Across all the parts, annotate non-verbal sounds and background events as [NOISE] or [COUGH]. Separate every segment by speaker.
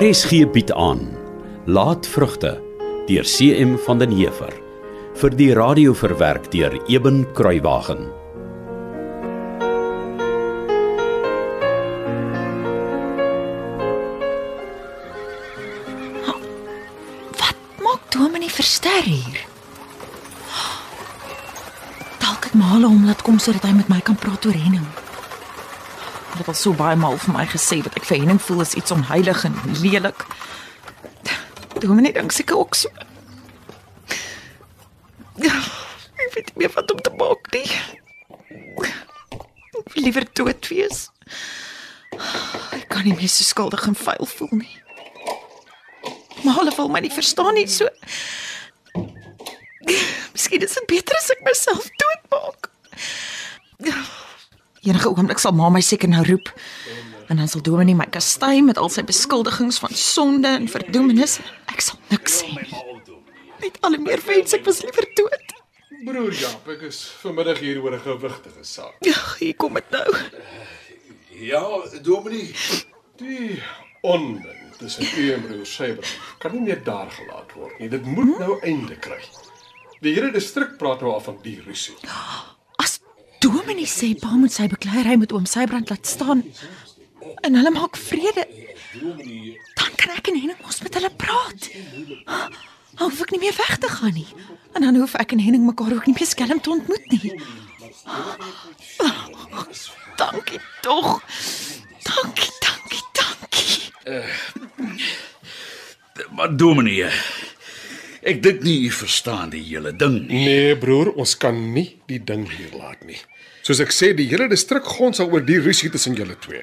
Speaker 1: RSG bied aan Laat vrugte deur CM van den Heever vir die radio verwerk deur Eben Kruiwagen.
Speaker 2: Wat maak Dominee Verster hier? Dalk het Male hom laat kom sodat hy met my kan praat oor Henning. Het al so baie maal vir my gesê dat ek vir Henning voel is iets onheilig en lelik. Dominee dink seker ook so. Ja, ek weet nie meer wat om te maak nie. Ek wil liewer dood wees. Ek kan nie meer so skuldig en vuil voel nie. Maar hulle wil my nie verstaan nie so. Miskien is dit beter as ek myself doodmaak. Enige oomblik sal ma my seker nou roep. En dan sal Dominee my kastei met al sy beskuldigings van sonde en verdoemenis. Ek sal niks sê nie. Net al hoe meer wens ek was liewer dood.
Speaker 3: Broer Jaap, ek is vanmiddag hier oor 'n gewigtige saak.
Speaker 2: Ja, hier kom dit nou.
Speaker 4: Ja, Dominee.
Speaker 3: Die onmin tussen u en broer Syber kan nie meer daar gelaat word nie. Dit moet nou einde kry. Die hele distrik praat nou al van die rusie.
Speaker 2: Dominee sê pa moet sy bekleierery met oom Sybrand laat staan en hulle maak vrede, dan kan ek en Henning mos met hulle praat. Dan hoef ek nie meer weg te gaan nie. En dan hoef ek en Henning mekaar ook nie meer skelm te ontmoet nie. Dankie tog. Dankie, dankie, dankie.
Speaker 4: Maar Dominee, ek dink nie u verstaan die hele ding nie.
Speaker 3: Nee, broer, ons kan nie die ding hier laat nie. Soos ek sê, die hele distrik gons al oor die rusie tussen julle twee.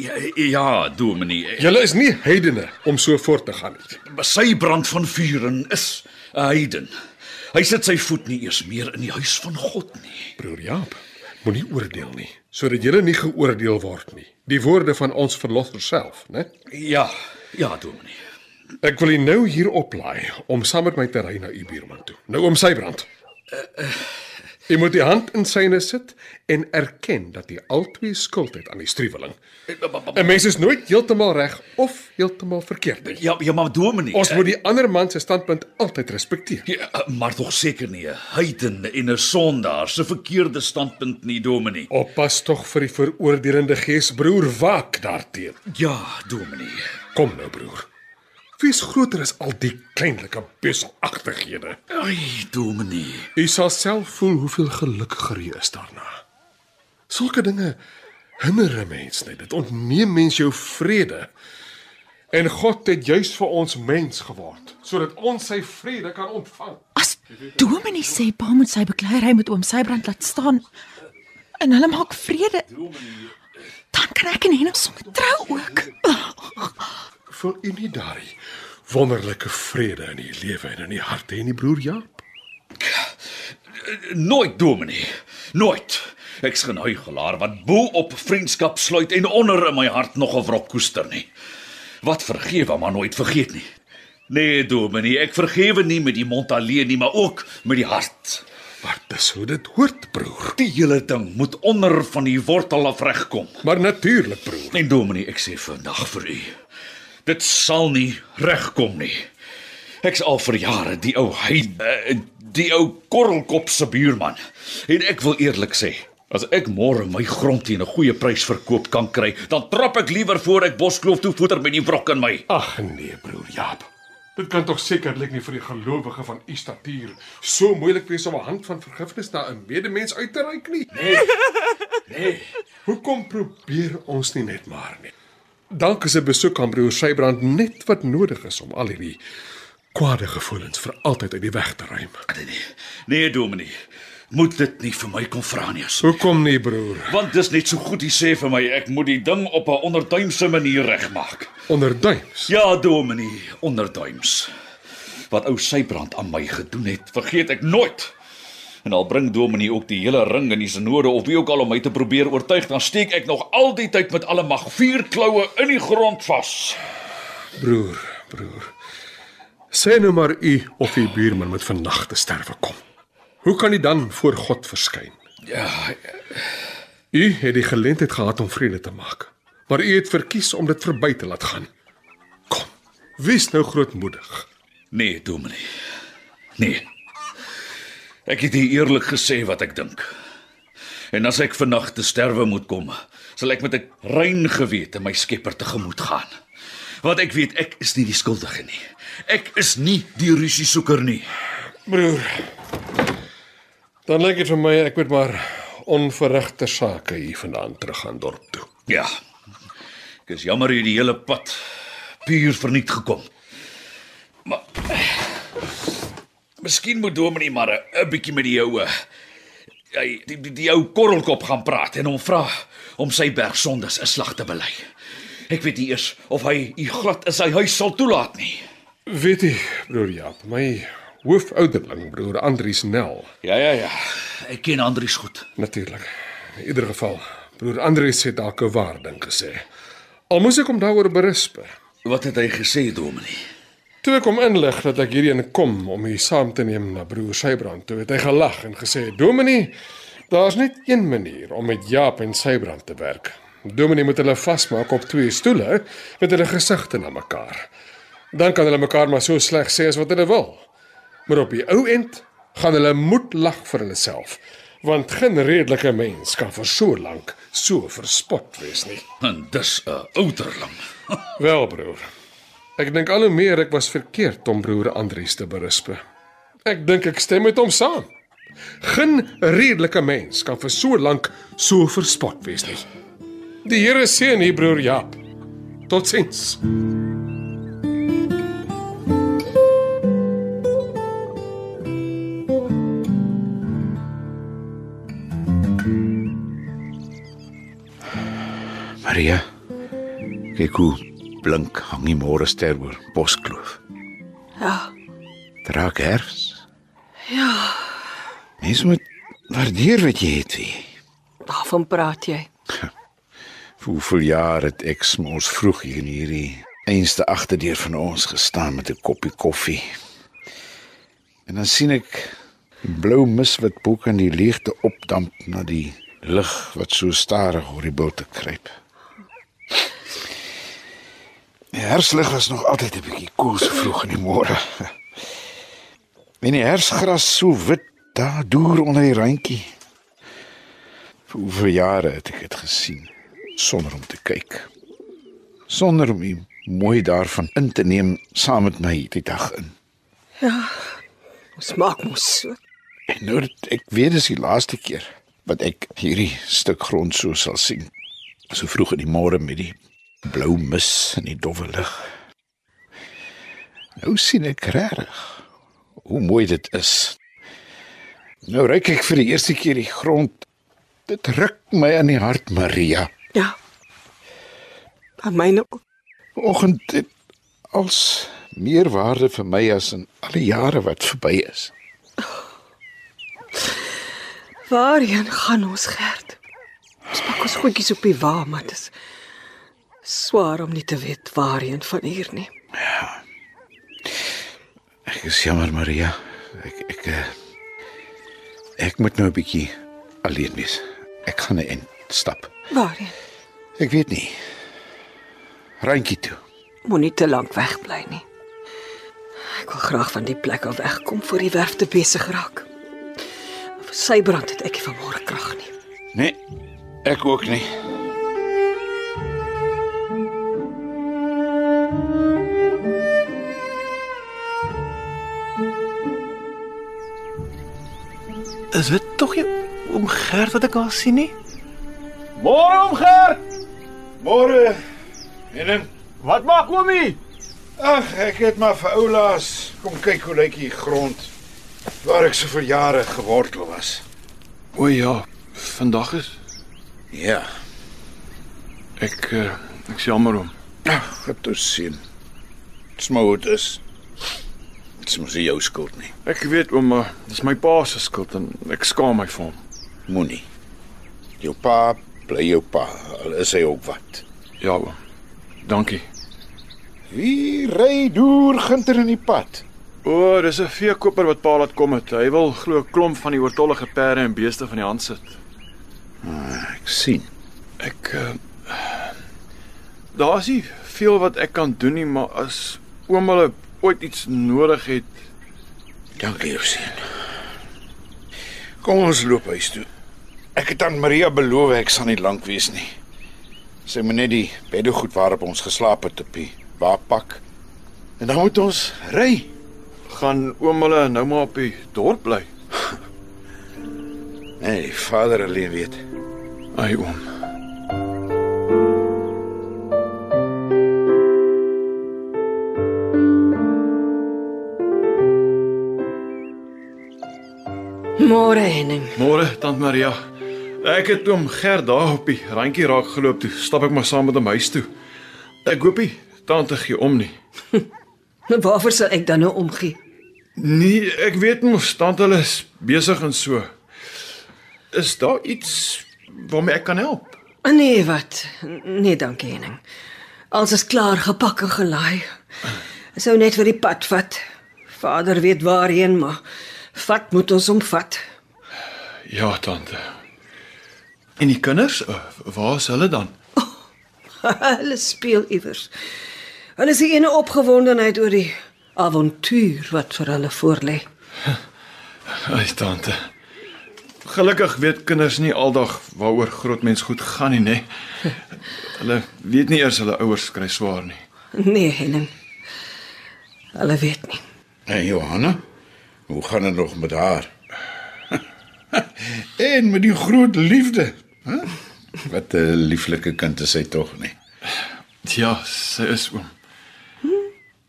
Speaker 4: Ja, ja Dominee.
Speaker 3: Julle is nie heidene om so voort te gaan nie.
Speaker 4: Sy brand van vuren is 'n heiden. Hy sit sy voet nie eers meer in die huis van God nie.
Speaker 3: Broer Jaap, moenie oordeel nie, sodat julle nie geoordeel word nie. Die woorde van ons verlosser self, né?
Speaker 4: Ja, ja Dominee.
Speaker 3: Ek wil u nou hier oplaai om saam met my te ry na u buurman toe. Nou om sy brand. U moet die hand in syne sit en erken dat jy altyd skuld het aan die struweling. 'n Mens is nooit heeltemal reg of heeltemal verkeerd nie.
Speaker 4: Ja, ja maar Dominee.
Speaker 3: Ons moet die ander man se standpunt altyd respekteer.
Speaker 4: Ja, maar tog seker nie 'n heiden en 'n sondaar se verkeerde standpunt nie, Dominee.
Speaker 3: Oppas tog vir die veroordelende gees, broer, waak daarteen.
Speaker 4: Ja, Dominee.
Speaker 3: Kom nou, broer. Wees groter as al die kleinlike besagtighede.
Speaker 4: Ai, Dominee.
Speaker 3: U sal self voel hoeveel gelukkiger jy is daarna. Sulke dinge hinder 'n mens net. Dit ontneem mens jou vrede. En God het juis vir ons mens geword sodat ons sy vrede kan ontvang.
Speaker 2: As Dominee sê pa moet sy bekleierery met oom Sybrand laat staan en hulle maak vrede, dan kan ek en Henning sommer trou ook.
Speaker 3: Voel u nie daardie wonderlike vrede in u lewe en in u hart hê nie, broer Jaap?
Speaker 4: Nooit, Dominee. Nooit. Ek's geen huigelaar wat bo op vriendskap sluit en onder in my hart nog 'n wrok koester nie. Wat vergewe maar nooit vergeet nie. Nee, Dominee, ek vergewe nie met die mond alleen nie, maar ook met die hart.
Speaker 3: Maar dis hoe dit hoort, broer.
Speaker 4: Die hele ding moet onder van die wortel af regkom.
Speaker 3: Maar natuurlik, broer.
Speaker 4: En Dominee, ek sê vandag vir u. Dit sal nie regkom nie. Ek's al vir jare die ou hy eh, die ou korrelkop se buurman. En ek wil eerlik sê, as ek môre my grond teen 'n goeie prys verkoop kan kry, dan trap ek liewer voor ek boskloof toe voeter met die wrok in my.
Speaker 3: Ag nee, broer Jaap. Dit kan tog sekerlik nie vir die gelowige van u statuur so moeilik wees om 'n hand van vergifnis na 'n medemens uit te reik nie.
Speaker 4: Nee. [LAUGHS] Nee.
Speaker 3: Hoekom probeer ons nie net maar nie? Dank is 'n besoek aan broer Sybrand net wat nodig is om al hierdie kwade gevoelens vir altyd uit die weg te ruim.
Speaker 4: Nee, nee Dominee. Moet dit nie vir my kom vra nie asseblief.
Speaker 3: Hoekom nie, broer?
Speaker 4: Want dis net so goed jy sê vir my ek moet die ding op 'n onderduimse manier regmaak.
Speaker 3: Onder duims.
Speaker 4: Ja, Dominee, onderduims. Wat ou Sybrand aan my gedoen het, vergeet ek nooit. En al bring Dominee ook die hele ring in die synode of wie ook al om my te probeer oortuig, dan steek ek nog al die tyd met alle mag vier kloue in die grond vas.
Speaker 3: Broer, broer. Sê nou maar u of u buurman moet vandag te sterwe kom. Hoe kan u dan voor God verskyn?
Speaker 4: Ja,
Speaker 3: U het die geleentheid gehad om vrede te maak, maar u het verkies om dit verby te laat gaan. Kom. Wie's nou grootmoedig?
Speaker 4: Nee, Dominee. Nee. Ek het hier eerlik gesê wat ek dink. En as ek vannag te sterwe moet kom, sal ek met 'n rein gewete my Skepper tegemoet gaan. Want ek weet ek is nie die skuldige nie. Ek is nie die rusie soeker nie.
Speaker 3: Broer. Dan lyk dit vir my ek moet maar onverrigte sake hier vandaan terug gaan dorp toe.
Speaker 4: Ja. Ek is jammer jy die hele pad puur verniet gekom. Maar Miskien moet Dominee maar 'n bietjie met die ou hy die, die, die ou korrelkop gaan praat en hom vra om sy bergsondes 'n slag te bely. Ek weet nie eers of hy u glad in sy huis sal toelaat nie.
Speaker 3: Weet jy, broer Jaap, my hoofouderling broer Andrius Nel,
Speaker 4: Ja ja ja. Ek ken Andries goed.
Speaker 3: natuurlik. In ieder geval, broer Andrius het dalk 'n waar ding gesê. Al moes ek hom daaroor berisp.
Speaker 4: Wat het hy gesê, Dominee?
Speaker 3: Toe ek hom inlig dat ek hierheen kom om hier saam te neem na broer Sybrand, toe het hy gelag en gesê: "Dominee, daar's net een manier om met Jaap en Sybrand te werk. Dominee moet hulle vasmaak op twee stoele met hulle gesigte na mekaar. Dan kan hulle mekaar maar so sleg sê as wat hulle wil. Maar op die ou end gaan hulle moet lag vir hulle self, want geen redelike mens kan vir so lank so verspot wees nie."
Speaker 4: En dis 'n ouderling. [LAUGHS]
Speaker 3: Wel broer. Ek dink al hoe meer ek was verkeerd om broer Andries te berisp. Ek dink ek stem met hom saam. Geen redelike mens kan vir so lank so verspot wees nie. Die Here seën hier broer Jaap. Totsiens.
Speaker 5: Maria. Kyk hoe blink hang die môre ster oor Boskloof.
Speaker 2: Ja.
Speaker 5: Draak herfs.
Speaker 2: Ja,
Speaker 5: Mens moet waardeer wat jy het. Wie.
Speaker 2: waarvan praat jy? [LAUGHS]
Speaker 5: Hoeveel jaar het ek mos vroeg hier in hierdie einste agterdeur van ons gestaan met 'n koppie koffie. En dan sien ek blou mis wat bo kan die leegte opdamp na die lig wat so stadig oor die bolte kruip. Die herslig was nog altyd 'n bietjie koel so vroeg in die môre. En die hersgras so wit daar deur onder die randjie. Vir jare het ek dit gesien sonder om te kyk. Sonder om die mooi daarvan in te neem saam met my die dag in.
Speaker 2: Ons maak mos so.
Speaker 5: En nou dat ek weet dis die laaste keer wat ek hierdie stuk grond so sal sien. So vroeg in die môre met die blou mis en die dowwe lig. Nou sien ek regtig hoe mooi dit is. Nou ryk ek vir die eerste keer die grond. Dit ruk my in die hart, Maria.
Speaker 2: Ja. Aan myne.
Speaker 5: Oggend het als meer waarde vir my as in al die jare wat verby is.
Speaker 2: Waarheen gaan ons gerd? Ons pak ons goedjies op die wa, maar dit is swaar om nie te weet waarheen van hier nie.
Speaker 5: Ek is jammer, Maria. Ek ek eh, ek moet nou 'n bietjie alleen wees. Ek gaan 'n end stap.
Speaker 2: Waarheen?
Speaker 5: Ek weet nie. Randjie toe.
Speaker 2: Moenie te lank wegbly nie. Ek wil graag van die plek af wegkom voor die werf te besig raak. Vir sy brand het ek nie vanmôre krag nie.
Speaker 5: Nee, ek ook nie.
Speaker 6: Is dit tog nie oom Gert wat ek al sien nie?
Speaker 7: Môre om Gert.
Speaker 5: Môre. En
Speaker 7: Wat maak oomie?
Speaker 5: ag, ek het maar vir oulaas kom kyk hoe lyk die grond waar ek so vir jare gewortel was.
Speaker 7: O ja, vandag is
Speaker 5: Ja,
Speaker 7: ek uh, ek jammer om.
Speaker 5: ag, het ons sien. Dit is. Dit mos nie jou skuld nie.
Speaker 7: Ek weet ouma, dis my pa se skuld en ek skaam my vir hom.
Speaker 5: Moenie. Jou pa bly jou pa, al is hy ook wat.
Speaker 7: Ja oom. Dankie.
Speaker 5: Wie ry deur ginter in die pad?
Speaker 7: O, dis 'n veekoper wat pa laat kom het. Hy wil glo 'n klomp van die oortollige perde en beeste van die hand sit.
Speaker 5: Ek sien.
Speaker 7: Ek uh, daar's nie veel wat ek kan doen nie, maar as oom hulle ooit iets nodig het.
Speaker 5: Dankie, jou seun. Kom ons loop huis toe. Ek het aan Maria beloof ek sal nie lank wees nie. Sy moet net die beddegoed waarop ons geslaap het op die wa pak. En dan moet ons ry.
Speaker 7: Gaan oom hulle nou maar op die dorp bly. [LAUGHS]
Speaker 5: Nee, vader alleen weet.
Speaker 7: Ai oom.
Speaker 8: Môre Henning.
Speaker 7: Môre, tant Maria. Ek het oom Gert daar op die randjie raak geloop toe. Stap ek maar saam met hom huis toe. Ek hoop nie tante gee om nie. [LAUGHS]
Speaker 8: Waarvoor sal ek dan nou omgee?
Speaker 7: Nee, ek weet mos tante hulle is besig en so. Is daar iets waarmee ek kan help?
Speaker 8: Nee, wat? Nee, dankie Henning. Alles is klaar gepak en gelaai. Sou net vir die pad vat. Vader weet waarheen, maar vat moet ons hom vat.
Speaker 7: Ja, tante. En die kinders, uh, waar is hulle dan? [LAUGHS]
Speaker 8: Hulle speel iewers. Hulle is die ene opgewondenheid oor die avontuur wat vir hulle voorlê. [LAUGHS]
Speaker 7: Ai, tante. Gelukkig weet kinders nie aldag waaroor groot mens goed gaan nie, nê. [LAUGHS] Hulle weet nie eers hulle ouers kry swaar nie.
Speaker 8: Nee, Henning. Hulle weet nie.
Speaker 5: En Johanna? Hoe gaan dit nog met haar? [LAUGHS] en met die groot liefde, hè? Wat 'n lieflike kind is sy tog nie.
Speaker 7: Ja, sy is oom.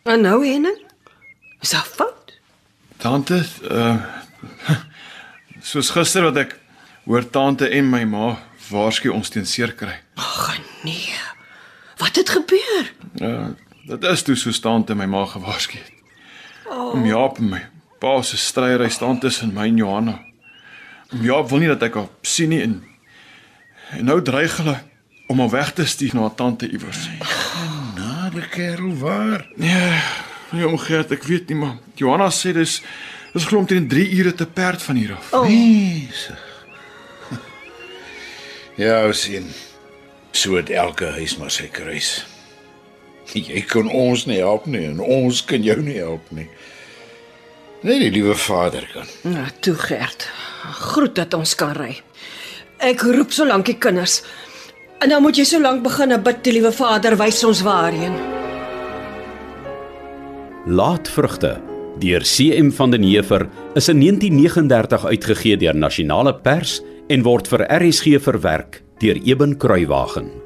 Speaker 8: En nou Henning? Is dit fout?
Speaker 7: Tante, uh [LAUGHS] soos gister wat ek hoor tante en my ma waarsku ons teen seer kry.
Speaker 8: Ag nee. Wat het gebeur?
Speaker 7: Uh dit is toe so tante my ma gewaarsku het. Om Jaap en my pa se stryery staan tussen my en Johanna. Om Jaap wil nie dat ek haar sien nie en en nou dreig hulle om haar weg te stuur na haar tante iewers.
Speaker 5: Na, die kerel waar?
Speaker 7: Nee, nee om Gert, ek weet nie maar Johanna sê dis dis glo omtrent 3 ure te perd van hier af.
Speaker 8: Oh.
Speaker 5: Jesus. [LAUGHS] Ja, sien. So het elke huis maar sy kruis. [LAUGHS] Jy kan ons nie help nie en ons kan jou nie help nie. Nee, die liewe Vader kan.
Speaker 8: Nou, toe Gert. Groet dat ons kan ry. Ek roep solank die kinders. En dan moet jy solank begin bid, die liewe Vader wys ons waarheen.
Speaker 1: Laatvrugte deur CM van den Heever is in 1939 uitgegee deur Nasionale Pers en word vir RSG verwerk deur Eben Kruiwagen.